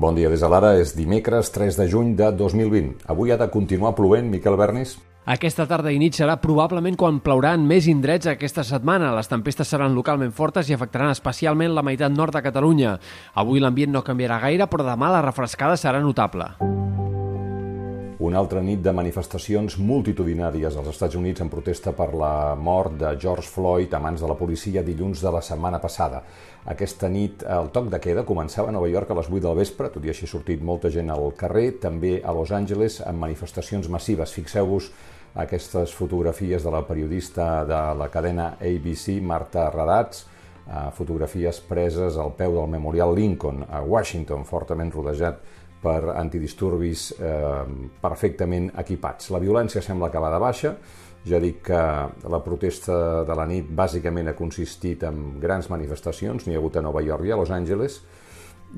Bon dia des de l'ara, és dimecres 3 de juny de 2020. Avui ha de continuar plovent, Miquel Bernis? Aquesta tarda i nit serà probablement quan plourà en més indrets aquesta setmana. Les tempestes seran localment fortes i afectaran especialment la meitat nord de Catalunya. Avui l'ambient no canviarà gaire, però demà la refrescada serà notable. Una altra nit de manifestacions multitudinàries als Estats Units en protesta per la mort de George Floyd a mans de la policia dilluns de la setmana passada. Aquesta nit el toc de queda començava a Nova York a les 8 del vespre, tot i així ha sortit molta gent al carrer, també a Los Angeles amb manifestacions massives. Fixeu-vos aquestes fotografies de la periodista de la cadena ABC, Marta Radats, eh, fotografies preses al peu del Memorial Lincoln a Washington, fortament rodejat per antidisturbis eh, perfectament equipats. La violència sembla que va de baixa, ja dic que la protesta de la nit bàsicament ha consistit en grans manifestacions, n'hi ha hagut a Nova York i a Los Angeles,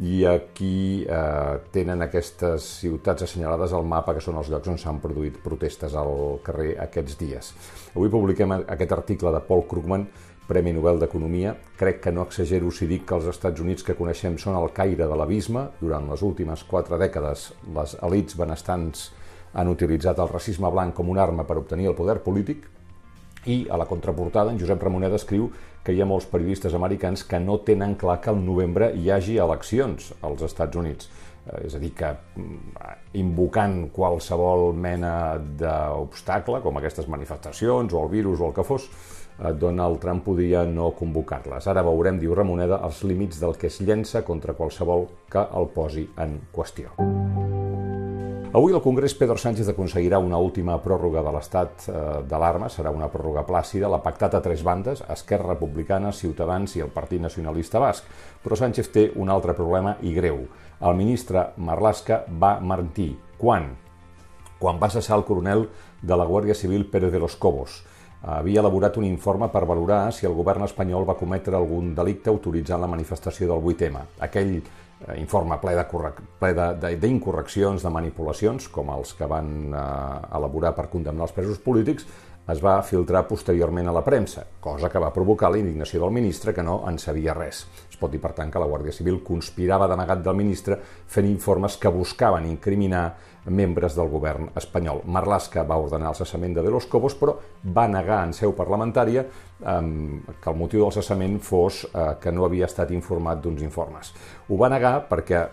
i aquí eh, tenen aquestes ciutats assenyalades al mapa, que són els llocs on s'han produït protestes al carrer aquests dies. Avui publiquem aquest article de Paul Krugman Premi Nobel d'Economia. Crec que no exagero si dic que els Estats Units que coneixem són el caire de l'abisme. Durant les últimes quatre dècades, les elites benestants han utilitzat el racisme blanc com una arma per obtenir el poder polític i a la contraportada en Josep Ramoneda escriu que hi ha molts periodistes americans que no tenen clar que al novembre hi hagi eleccions als Estats Units. Eh, és a dir, que mm, invocant qualsevol mena d'obstacle, com aquestes manifestacions o el virus o el que fos, Donald Trump podia no convocar-les. Ara veurem, diu Ramoneda, els límits del que es llença contra qualsevol que el posi en qüestió. Avui el Congrés Pedro Sánchez aconseguirà una última pròrroga de l'estat eh, d'alarma, serà una pròrroga plàcida, l'ha pactat a tres bandes, Esquerra Republicana, Ciutadans i el Partit Nacionalista Basc. Però Sánchez té un altre problema i greu. El ministre Marlaska va mentir. Quan? Quan va cessar el coronel de la Guàrdia Civil Pérez de los Cobos havia elaborat un informe per valorar si el govern espanyol va cometre algun delicte autoritzant la manifestació del 8M. Aquell eh, informe ple d'incorreccions, de, de, de manipulacions, com els que van eh, elaborar per condemnar els presos polítics, es va filtrar posteriorment a la premsa, cosa que va provocar la indignació del ministre, que no en sabia res. Es pot dir, per tant, que la Guàrdia Civil conspirava d'amagat del ministre fent informes que buscaven incriminar membres del govern espanyol. Marlaska va ordenar el cessament de De los Cobos, però va negar en seu parlamentària eh, que el motiu del cessament fos eh, que no havia estat informat d'uns informes. Ho va negar perquè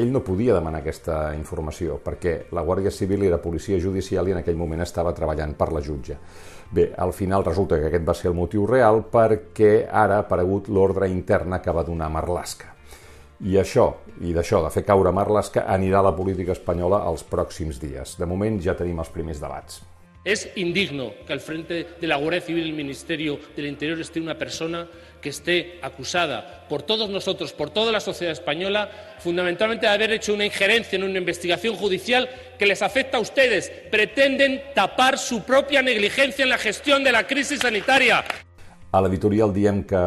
ell no podia demanar aquesta informació perquè la Guàrdia Civil era policia judicial i en aquell moment estava treballant per la jutge. Bé, al final resulta que aquest va ser el motiu real perquè ara ha aparegut l'ordre interna que va donar Marlaska. I això, i d'això, de fer caure Marlaska, anirà a la política espanyola els pròxims dies. De moment ja tenim els primers debats. Es indigno que al frente de la Guardia Civil y el Ministerio del Interior esté una persona que esté acusada por todos nosotros, por toda la sociedad española, fundamentalmente de haber hecho una injerencia en una investigación judicial que les afecta a ustedes. Pretenden tapar su propia negligencia en la gestión de la crisis sanitaria. A l'editorial diem que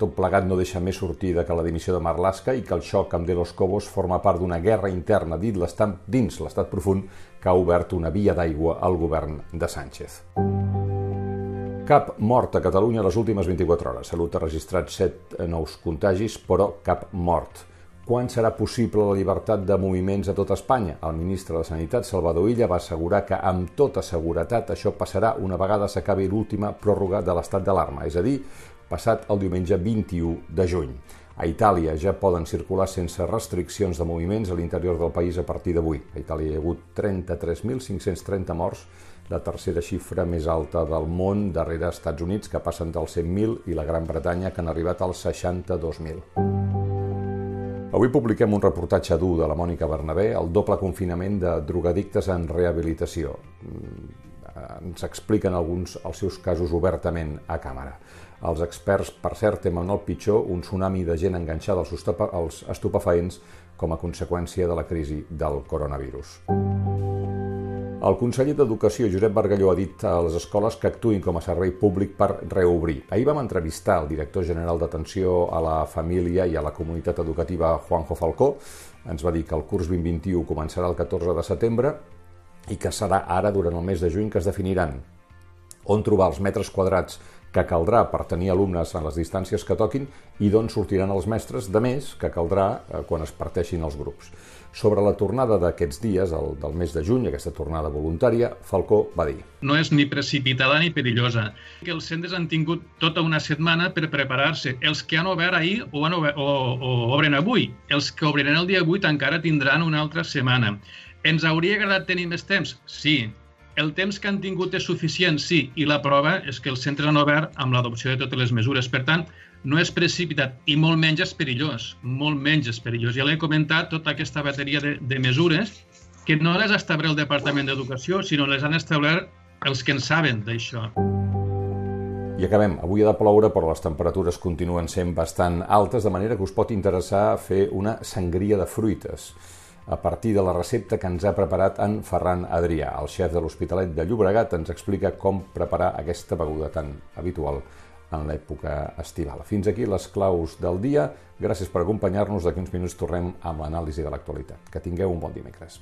tot plegat no deixa més sortida que la dimissió de Marlaska i que el xoc amb De Los Cobos forma part d'una guerra interna dins l'estat profund que ha obert una via d'aigua al govern de Sánchez. Cap mort a Catalunya les últimes 24 hores. Salut ha registrat 7 nous contagis, però cap mort. Quan serà possible la llibertat de moviments a tot Espanya? El ministre de Sanitat, Salvador Illa, va assegurar que amb tota seguretat això passarà una vegada s'acabi l'última pròrroga de l'estat d'alarma, és a dir, passat el diumenge 21 de juny. A Itàlia ja poden circular sense restriccions de moviments a l'interior del país a partir d'avui. A Itàlia hi ha hagut 33.530 morts, la tercera xifra més alta del món darrere Estats Units, que passen dels 100.000, i la Gran Bretanya, que han arribat als 62.000. Avui publiquem un reportatge dur de la Mònica Bernabé, el doble confinament de drogadictes en rehabilitació. Ens expliquen alguns els seus casos obertament a càmera. Els experts, per cert, temen el pitjor, un tsunami de gent enganxada als, estupefaents com a conseqüència de la crisi del coronavirus. El conseller d'Educació, Josep Bargalló, ha dit a les escoles que actuïn com a servei públic per reobrir. Ahir vam entrevistar el director general d'Atenció a la Família i a la Comunitat Educativa, Juanjo Falcó. Ens va dir que el curs 2021 començarà el 14 de setembre i que serà ara, durant el mes de juny, que es definiran on trobar els metres quadrats que caldrà per tenir alumnes en les distàncies que toquin i d'on sortiran els mestres, de més que caldrà eh, quan es parteixin els grups. Sobre la tornada d'aquests dies, el, del mes de juny, aquesta tornada voluntària, Falcó va dir No és ni precipitada ni perillosa. Que els centres han tingut tota una setmana per preparar-se. Els que han obert ahir o, han obert, o, o obren avui. Els que obriran el dia 8 encara tindran una altra setmana. Ens hauria agradat tenir més temps? Sí, el temps que han tingut és suficient, sí, i la prova és que els centres han obert amb l'adopció de totes les mesures. Per tant, no és precipitat i molt menys és perillós, molt menys és perillós. Ja l'he comentat, tota aquesta bateria de, de mesures que no les establert el Departament d'Educació, sinó les han establert els que en saben d'això. I acabem. Avui ha de ploure, però les temperatures continuen sent bastant altes, de manera que us pot interessar fer una sangria de fruites a partir de la recepta que ens ha preparat en Ferran Adrià. El xef de l'Hospitalet de Llobregat ens explica com preparar aquesta beguda tan habitual en l'època estival. Fins aquí les claus del dia. Gràcies per acompanyar-nos. D'aquí uns minuts tornem amb l'anàlisi de l'actualitat. Que tingueu un bon dimecres.